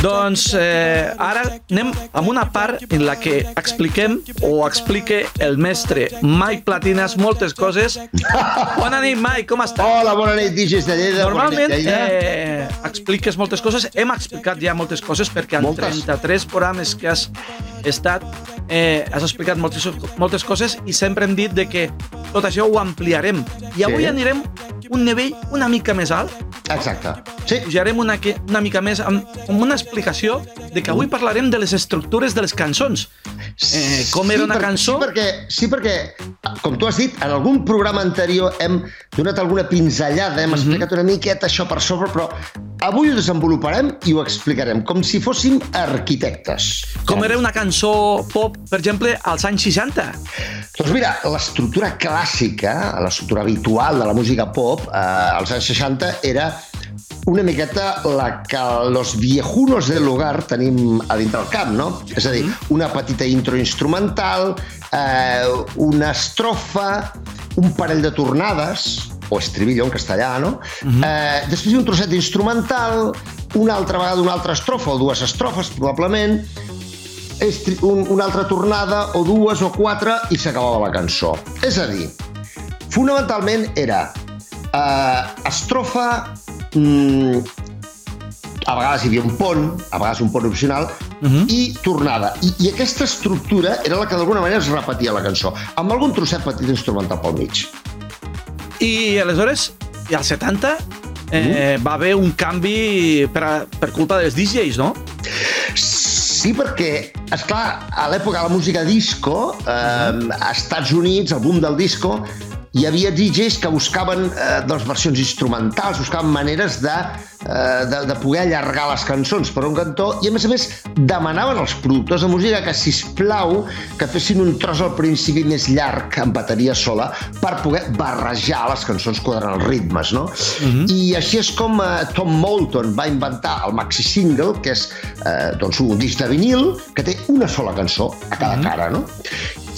Doncs eh, ara anem amb una part en la que expliquem o explique el mestre Mike Platinas moltes coses. Bona nit, Mike, com estàs? Hola, bona nit, DJs de Lleida. Normalment nit, eh, expliques moltes coses. Hem explicat ja moltes coses perquè en Moltes. 33 programes que has estat eh, has explicat moltes, moltes coses i sempre hem dit de que tot això ho ampliarem. I avui Sí. anirem un nivell una mica més alt Exacte. Sí, pujarem una, que- una mica més amb, amb una explicació de que avui parlarem de les estructures de les cançons. Eh, com era una per- cançó? Sí perquè, sí, perquè, com tu has dit, en algun programa anterior hem donat alguna pinzellada, Mhm. hem explicat una miqueta això per sobre, però avui ho desenvoluparem i ho explicarem, com si fóssim arquitectes. Com era una cançó pop, per exemple, als anys 60. Doncs mira, l'estructura clàssica, l'estructura habitual de la música pop, eh, als anys 60, era una miqueta la que los viejunos del lugar tenim a dintre del camp, no? És a dir, una petita intro instrumental, eh, una estrofa, un parell de tornades, o estribillo en castellà, no? eh, després un trosset instrumental, una altra vegada una altra estrofa o dues estrofes, probablement, un, una altra tornada o dues o quatre i s'acabava la cançó. És a dir, fonamentalment era eh, estrofa, mm, a vegades hi havia un pont, a vegades un pont opcional, uh -huh. i tornada. I, I aquesta estructura era la que d'alguna manera es repetia la cançó, amb algun trosset petit instrumental pel mig. I aleshores, i als 70, eh, va haver un canvi per, a, per culpa dels DJs, no? Sí, perquè, és clar, a l'època de la música disco, eh, a Estats Units, el boom del disco, hi havia DJs que buscaven eh, doncs, versions instrumentals, buscaven maneres de, eh, de, de poder allargar les cançons per un cantó i, a més a més, demanaven als productors de música que, si plau que fessin un tros al principi més llarg, en bateria sola, per poder barrejar les cançons quadrant els ritmes, no? I així és com eh, Tom Moulton va inventar el maxi single, que és eh, doncs, un disc de vinil que té una sola cançó a cada cara, no?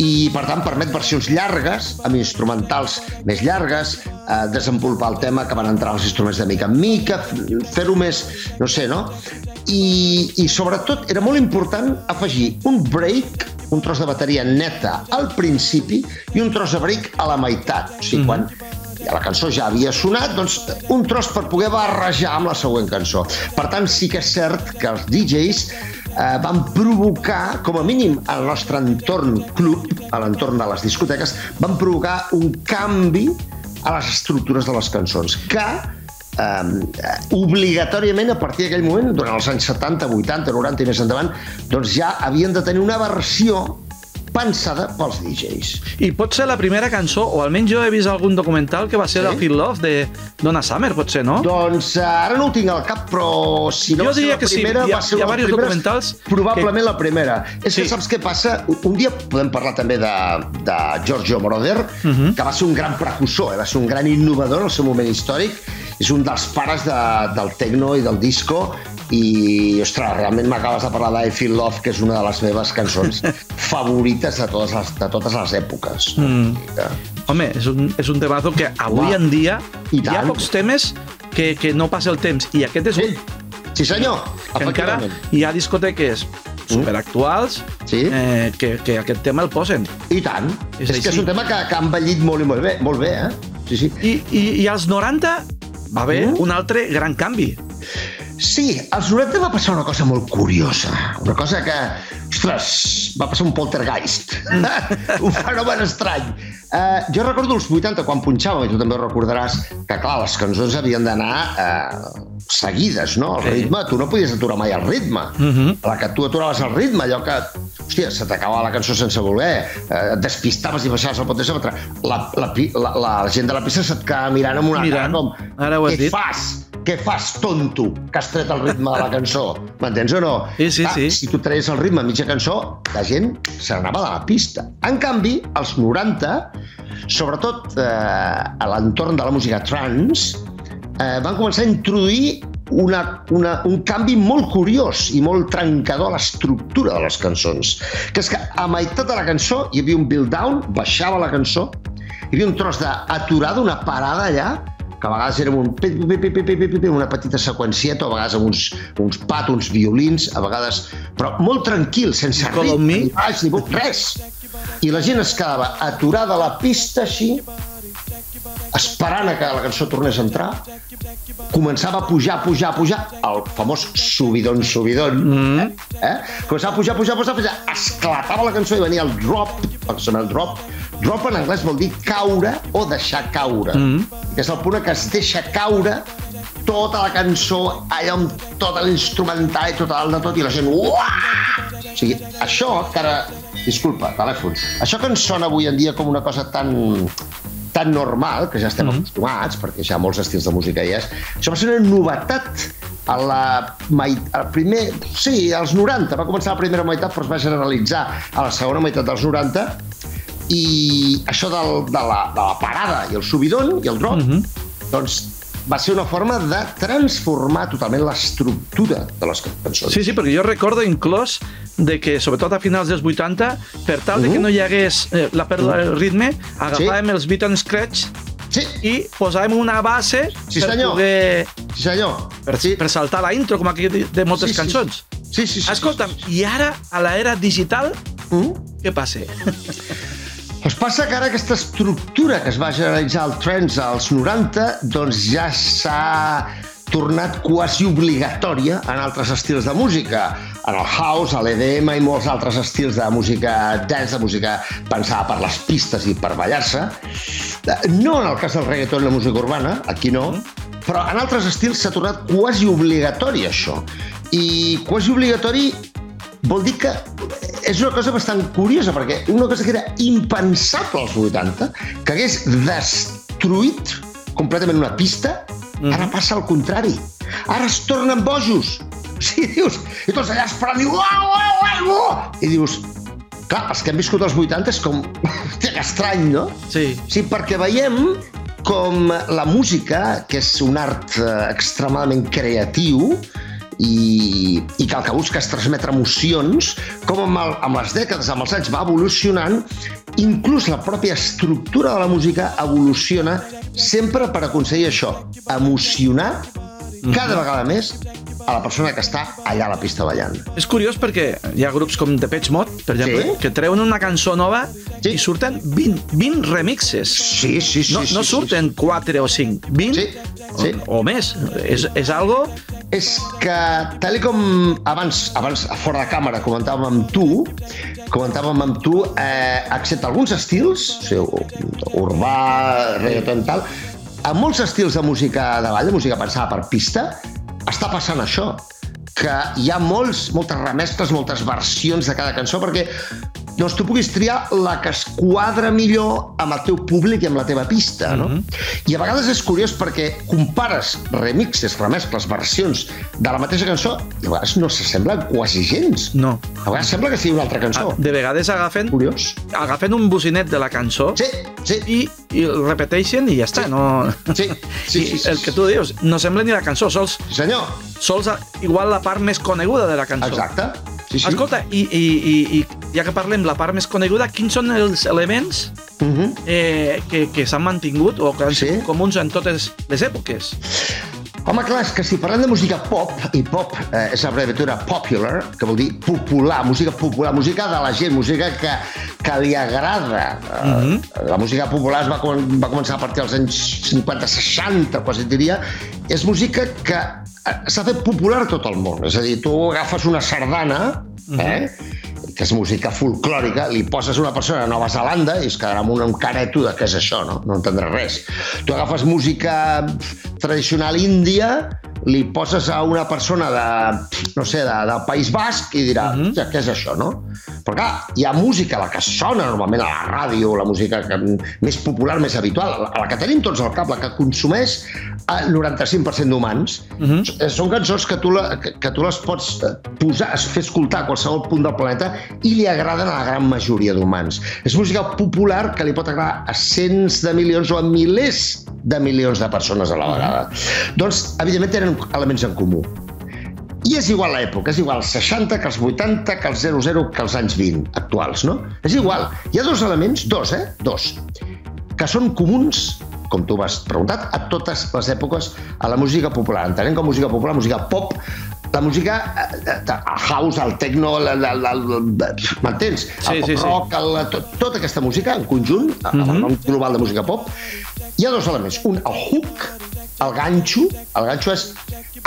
I per tant permet versions llargues amb instrumentals més llargues eh, desenvolupar el tema que van entrar els instruments de mica en mica fer-ho més, no sé, no? I, i sobretot era molt important afegir un break un tros de bateria neta al principi i un tros de break a la meitat o sigui, quan ja la cançó ja havia sonat, doncs un tros per poder barrejar amb la següent cançó. Per tant, sí que és cert que els DJs eh, van provocar, com a mínim al nostre entorn club, a l'entorn de les discoteques, van provocar un canvi a les estructures de les cançons, que eh, obligatòriament a partir d'aquell moment, durant els anys 70, 80, 90 i més endavant, doncs ja havien de tenir una versió pensada pels DJs. I pot ser la primera cançó, o almenys jo he vist algun documental que va ser Sí? de Feel Love, de Donna Summer, pot ser, no? Doncs eh, ara no ho tinc al cap, però si no Jo va ser diria la que sí. primera, Hi ha- va ser hi ha primeres, documentals Probablement la primera. És Sí. que saps què passa? Un- dia podem parlar també de, de Giorgio Moroder, Mhm. que va ser un gran precursor, eh? va ser un gran innovador en el seu moment històric, és un dels pares de, del techno i del disco, i, ostres, realment m'acabes de parlar d'I Feel Love, que és una de les meves cançons favorites de totes les, de totes les èpoques. Mm. Home, és un, és un temazo que avui Home, en dia i hi ha pocs temes que, que no passa el temps. I aquest és un Sí, sí senyor, que encara hi ha discoteques superactuals Sí. eh, que, que aquest tema el posen. I tant. És És, és que així. és un tema que, que ha envellit molt i molt bé, molt bé, eh? Sí, sí. I, i, i als 90 va haver Mm. un altre gran canvi. Sí, als 90 va passar una cosa molt curiosa. Una cosa que, ostres, va passar un poltergeist. un fenomen estrany. Uh, jo recordo els 80, quan punxàvem, i tu també recordaràs, que, clar, les cançons havien d'anar uh, seguides, no? El Sí. ritme, tu no podies aturar mai el ritme. Mhm. La que tu aturaves el ritme, allò que, hòstia, se t'acabava la cançó sense voler, eh, et despistaves i baixaves el pot de sobre, la, la, pi- la, la gent de la pista se't quedava mirant amb una Mirant. cara com... Ara ho has Què dit." fas? Què fas, tonto, que has tret el ritme de la cançó? M'entens o no? Sí, sí, sí. Si tu treies el ritme a mitja cançó, la gent se n'anava de la pista. En canvi, als 90, sobretot eh, a l'entorn de la música trance, eh, van començar a introduir una, una, un canvi molt curiós i molt trencador a l'estructura de les cançons. Que és que a meitat de la cançó hi havia un build-down, baixava la cançó, hi havia un tros d'aturada, una parada allà, que a vegades era un, una petita seqüencieta, a vegades amb uns, uns pat, uns violins, a vegades... Però molt tranquil, sense me. ni baix, ni res. I la gent es quedava aturada a la pista així, esperant a que la cançó tornés a entrar, començava a pujar, pujar, pujar, el famós subidon, subidon, Mm. eh? Començava a pujar, pujar, pujar, pujar, esclatava la cançó i venia el drop, el drop. Drop en anglès vol dir caure o deixar caure. Mm. Que és el punt què es deixa caure tota la cançó, allà amb tot l'instrumental i tot el de tot, i la gent... Uah! O sigui, això que ara... Disculpa, telèfon. Això que ens sona avui en dia com una cosa tan tan normal, que ja estem mm. acostumats, perquè ja molts estils de música hi és, això va ser una novetat a la al primer, sí, als 90, va començar la primera meitat però es va generalitzar a la segona meitat dels 90 i això del, de, la, de la parada i el subidon i el drop, mm -hmm. doncs va ser una forma de transformar totalment l'estructura de les cançons. Sí, sí, perquè jo recordo inclòs de que, sobretot a finals dels 80, per tal de que Mhm. no hi hagués eh, la pèrdua del ritme, agafàvem els beat and scratch Sí, i posàvem una base Sí, per senyor. poder sí senyor. per, sí. per saltar la intro, com aquí de moltes Sí, sí. cançons. Sí, sí, sí. Escolta'm, i ara, a l'era digital, Mm? què passa? Doncs passa que ara aquesta estructura que es va generalitzar al trends als 90 doncs ja s'ha tornat quasi obligatòria en altres estils de música, en el house, a l'EDM i molts altres estils de música dance, de música pensada per les pistes i per ballar-se. No en el cas del reggaeton i la música urbana, aquí no, però en altres estils s'ha tornat quasi obligatori això. I quasi obligatori vol dir que és una cosa bastant curiosa, perquè una cosa que era impensable als 80, que hagués destruït completament una pista, ara passa al contrari. Ara es tornen bojos. O sigui, dius, i tots allà esperant, diu, uau, uau, uau, uau, i dius, clar, els que hem viscut els 80 és com, que estrany, no? Sí. Sí, perquè veiem com la música, que és un art eh, extremadament creatiu, i, i que el que busca és transmetre emocions, com amb, el, amb les dècades, amb els anys, va evolucionant, inclús la pròpia estructura de la música evoluciona sempre per aconseguir això, emocionar cada vegada més a la persona que està allà a la pista ballant. És curiós perquè hi ha grups com Depeche Mode, per exemple, Sí. que treuen una cançó nova Sí. i surten 20, 20 remixes. Sí, sí, sí. No, sí, no sí, surten 4 o 5, 20 Sí, sí. O, o més. És, és algo... és que, tal com abans, abans fora de càmera comentàvem amb tu, comentàvem amb tu, eh, excepte alguns estils, o sigui, urbà, reggaeton, tal, a molts estils de música de ball, de música pensada per pista, està passant això que hi ha molts, moltes remestres, moltes versions de cada cançó, perquè doncs tu puguis triar la que es quadra millor amb el teu públic i amb la teva pista, no? I a vegades és curiós perquè compares remixes, remescles, versions de la mateixa cançó i a vegades no s'assemblen quasi gens. No. A vegades sembla que sigui una altra cançó. De vegades agafen, Curiós. agafen un bocinet de la cançó Sí, sí, i, i el repeteixen i ja està. No... sí, sí, sí, sí, el que tu dius, no sembla ni la cançó, sols, sí senyor. sols igual la part més coneguda de la cançó. Exacte. Sí, sí. Escolta, i, i, i, i ja que parlem la part més coneguda, quins són els elements Uh -huh. eh, que, que s'han mantingut o que han Sí. sigut comuns en totes les èpoques? Home, clar, és que si parlem de música pop, i pop eh, és abreviatura popular, que vol dir popular, música popular, música de la gent, música que, que li agrada. Eh, Mhm. La música popular es va, va començar a partir dels anys 50-60, quasi diria. És música que eh, s'ha fet popular tot el món. És a dir, tu agafes una sardana, eh, que és música folclòrica, li poses a una persona de Nova Zelanda i es quedarà amb un careto de què és això, no? No entendrà res. Tu agafes música tradicional índia, li poses a una persona de, no sé, de, del País Basc i dirà, uh -huh. què és això, no? Però clar, hi ha música, la que sona normalment a la ràdio, la música que, més popular, més habitual, la, la que tenim tots al cap, la que consumeix el 95% d'humans, uh -huh. són cançons que tu, la, que, que tu les pots eh, posar, fer escoltar a qualsevol punt del planeta i li agraden a la gran majoria d'humans. És música popular que li pot agradar a cents de milions o a milers de milions de persones a la vegada. Doncs, evidentment, tenen elements en comú. I és igual l'època, és igual els 60 que els 80, que els 00, que els anys 20 actuals, no? És igual. Hi ha dos elements, dos, eh? Dos, que són comuns com tu m'has preguntat, a totes les èpoques a la música popular. Entenem com música popular, música pop, la música, eh, el house, el techno, m'entens? Sí, el sí, rock, el, tot, tota aquesta música en conjunt, uh -huh. el nom global de música pop, hi ha dos elements. Un, el hook, el ganxo, el ganxo és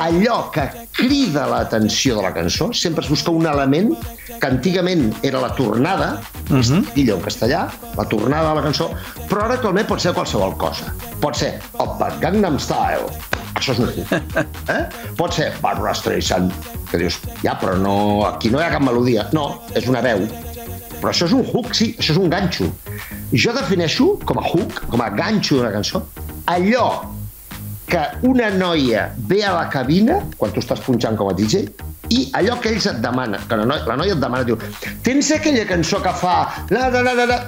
allò que crida l'atenció de la cançó, sempre es busca un element que antigament era la tornada, uh -huh. en castellà, la tornada de la cançó, però ara actualment pot ser qualsevol cosa. Pot ser Oppa Gangnam Style, això és un hook. Eh? Pot ser Barbara Streisand, que dius, ja, però no, aquí no hi ha cap melodia. No, és una veu. Però això és un hook, sí, això és un ganxo. Jo defineixo com a hook, com a ganxo d'una cançó, allò que una noia ve a la cabina, quan tu estàs punxant com a DJ, i allò que ells et demanen, que la noia, la noia et demana, diu, tens aquella cançó que fa... La, la, la, la, la.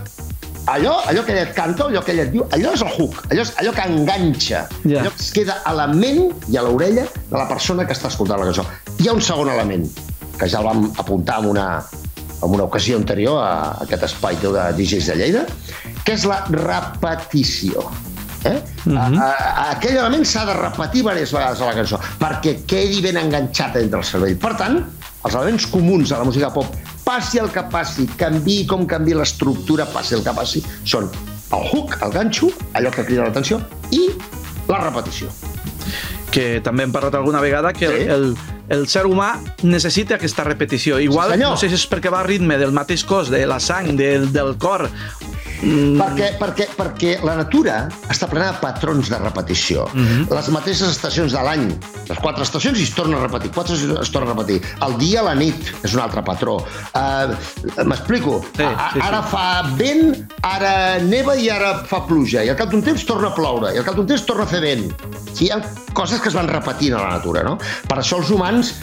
Allò, allò que ella et canta, allò que ella et diu, allò és el hook, allò és allò que enganxa, Ja. allò que es queda a la ment i a l'orella de la persona que està escoltant la cançó. Hi ha un segon element, que ja el vam apuntar en una, en una ocasió anterior a aquest espai de DJs de Lleida, que és la repetició. Eh? Uh -huh. Aquell element s'ha de repetir diverses vegades a la cançó perquè quedi ben enganxat entre el cervell. Per tant, els elements comuns de la música pop, passi el que passi, canvi com canvi l'estructura, passi el que passi, són el hook, el ganxo, allò que crida l'atenció, i la repetició. que també hem parlat alguna vegada que Sí. el, el ser humà necessita aquesta repetició. Igual, senyor. no sé si és perquè va a ritme del mateix cos, de la sang, del, del cor. Mm, Perquè, perquè, perquè la natura està plena de patrons de repetició. Mhm. Les mateixes estacions de l'any, les quatre estacions i es torna a repetir, quatre estacions es torna a repetir. El dia a la nit és un altre patró. Uh, M'explico? Sí, sí, sí. ara fa vent, ara neva i ara fa pluja. I al cap d'un temps torna a ploure. I al cap d'un temps torna a fer vent. Sí, hi ha coses que es van repetint a la natura, no? Per això els humans,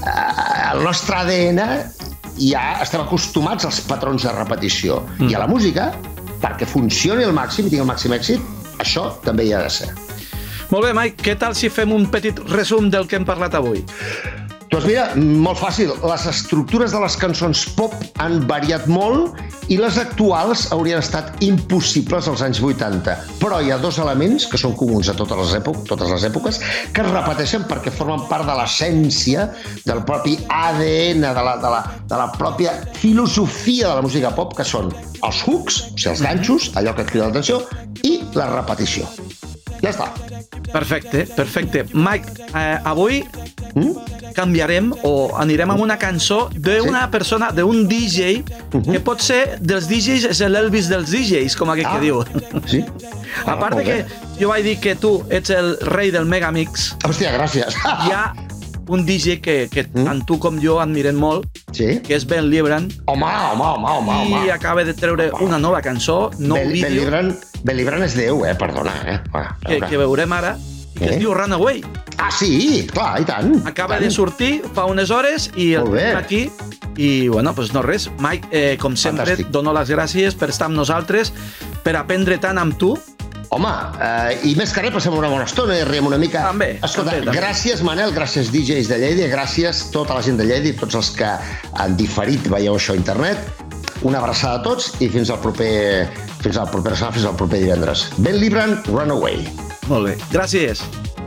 uh, el nostre ADN ja estem acostumats als patrons de repetició. Mm. I a la música, perquè funcioni al màxim i tingui el màxim èxit, això també hi ha de ser. Molt bé, Mike, què tal si fem un petit resum del que hem parlat avui? Doncs mira, molt fàcil. Les estructures de les cançons pop han variat molt i les actuals haurien estat impossibles als anys 80. Però hi ha dos elements que són comuns a totes les, èpoques, totes les èpoques que es repeteixen perquè formen part de l'essència del propi ADN, de la, de, la, de la pròpia filosofia de la música pop, que són els hooks, o sigui, els ganxos, allò que crida l'atenció, i la repetició. Ja està. Perfecte, perfecte. Mike, eh, avui Mm? canviarem o anirem amb una cançó d'una persona, d'un DJ, que pot ser dels DJs, és l'Elvis dels DJs, com aquell Ah. que diu. Sí? A part de molt que jo vaig dir que tu ets el rei del Megamix, Hòstia, gràcies. hi ha un DJ que, que Mm. tant tu com jo admirem molt, Sí? que és Ben Libran, Home, home, home, home, i home. acaba de treure una nova cançó, nou Ben, ben, vídeo, Libran, ben Libran és Déu, eh? Perdona, eh? Va, que, que veurem ara, que Eh? es diu Runaway. Ah, sí, clar, i tant. Acaba tant. de sortir fa unes hores i el tenim aquí. I, bueno, doncs no res. Mike, eh, com sempre, Fantàstic. et dono les gràcies per estar amb nosaltres, per aprendre tant amb tu. Home, eh, i més que res, passem una bona estona i riem una mica. També, Escolta, també, també. gràcies, Manel, gràcies DJs de Lleida, gràcies tota la gent de Lleida i tots els que han diferit veieu això a internet. Una abraçada a tots i fins al proper, fins al proper setmana, fins al proper divendres. Ben Libran, Runaway. Molt bé. Gràcies.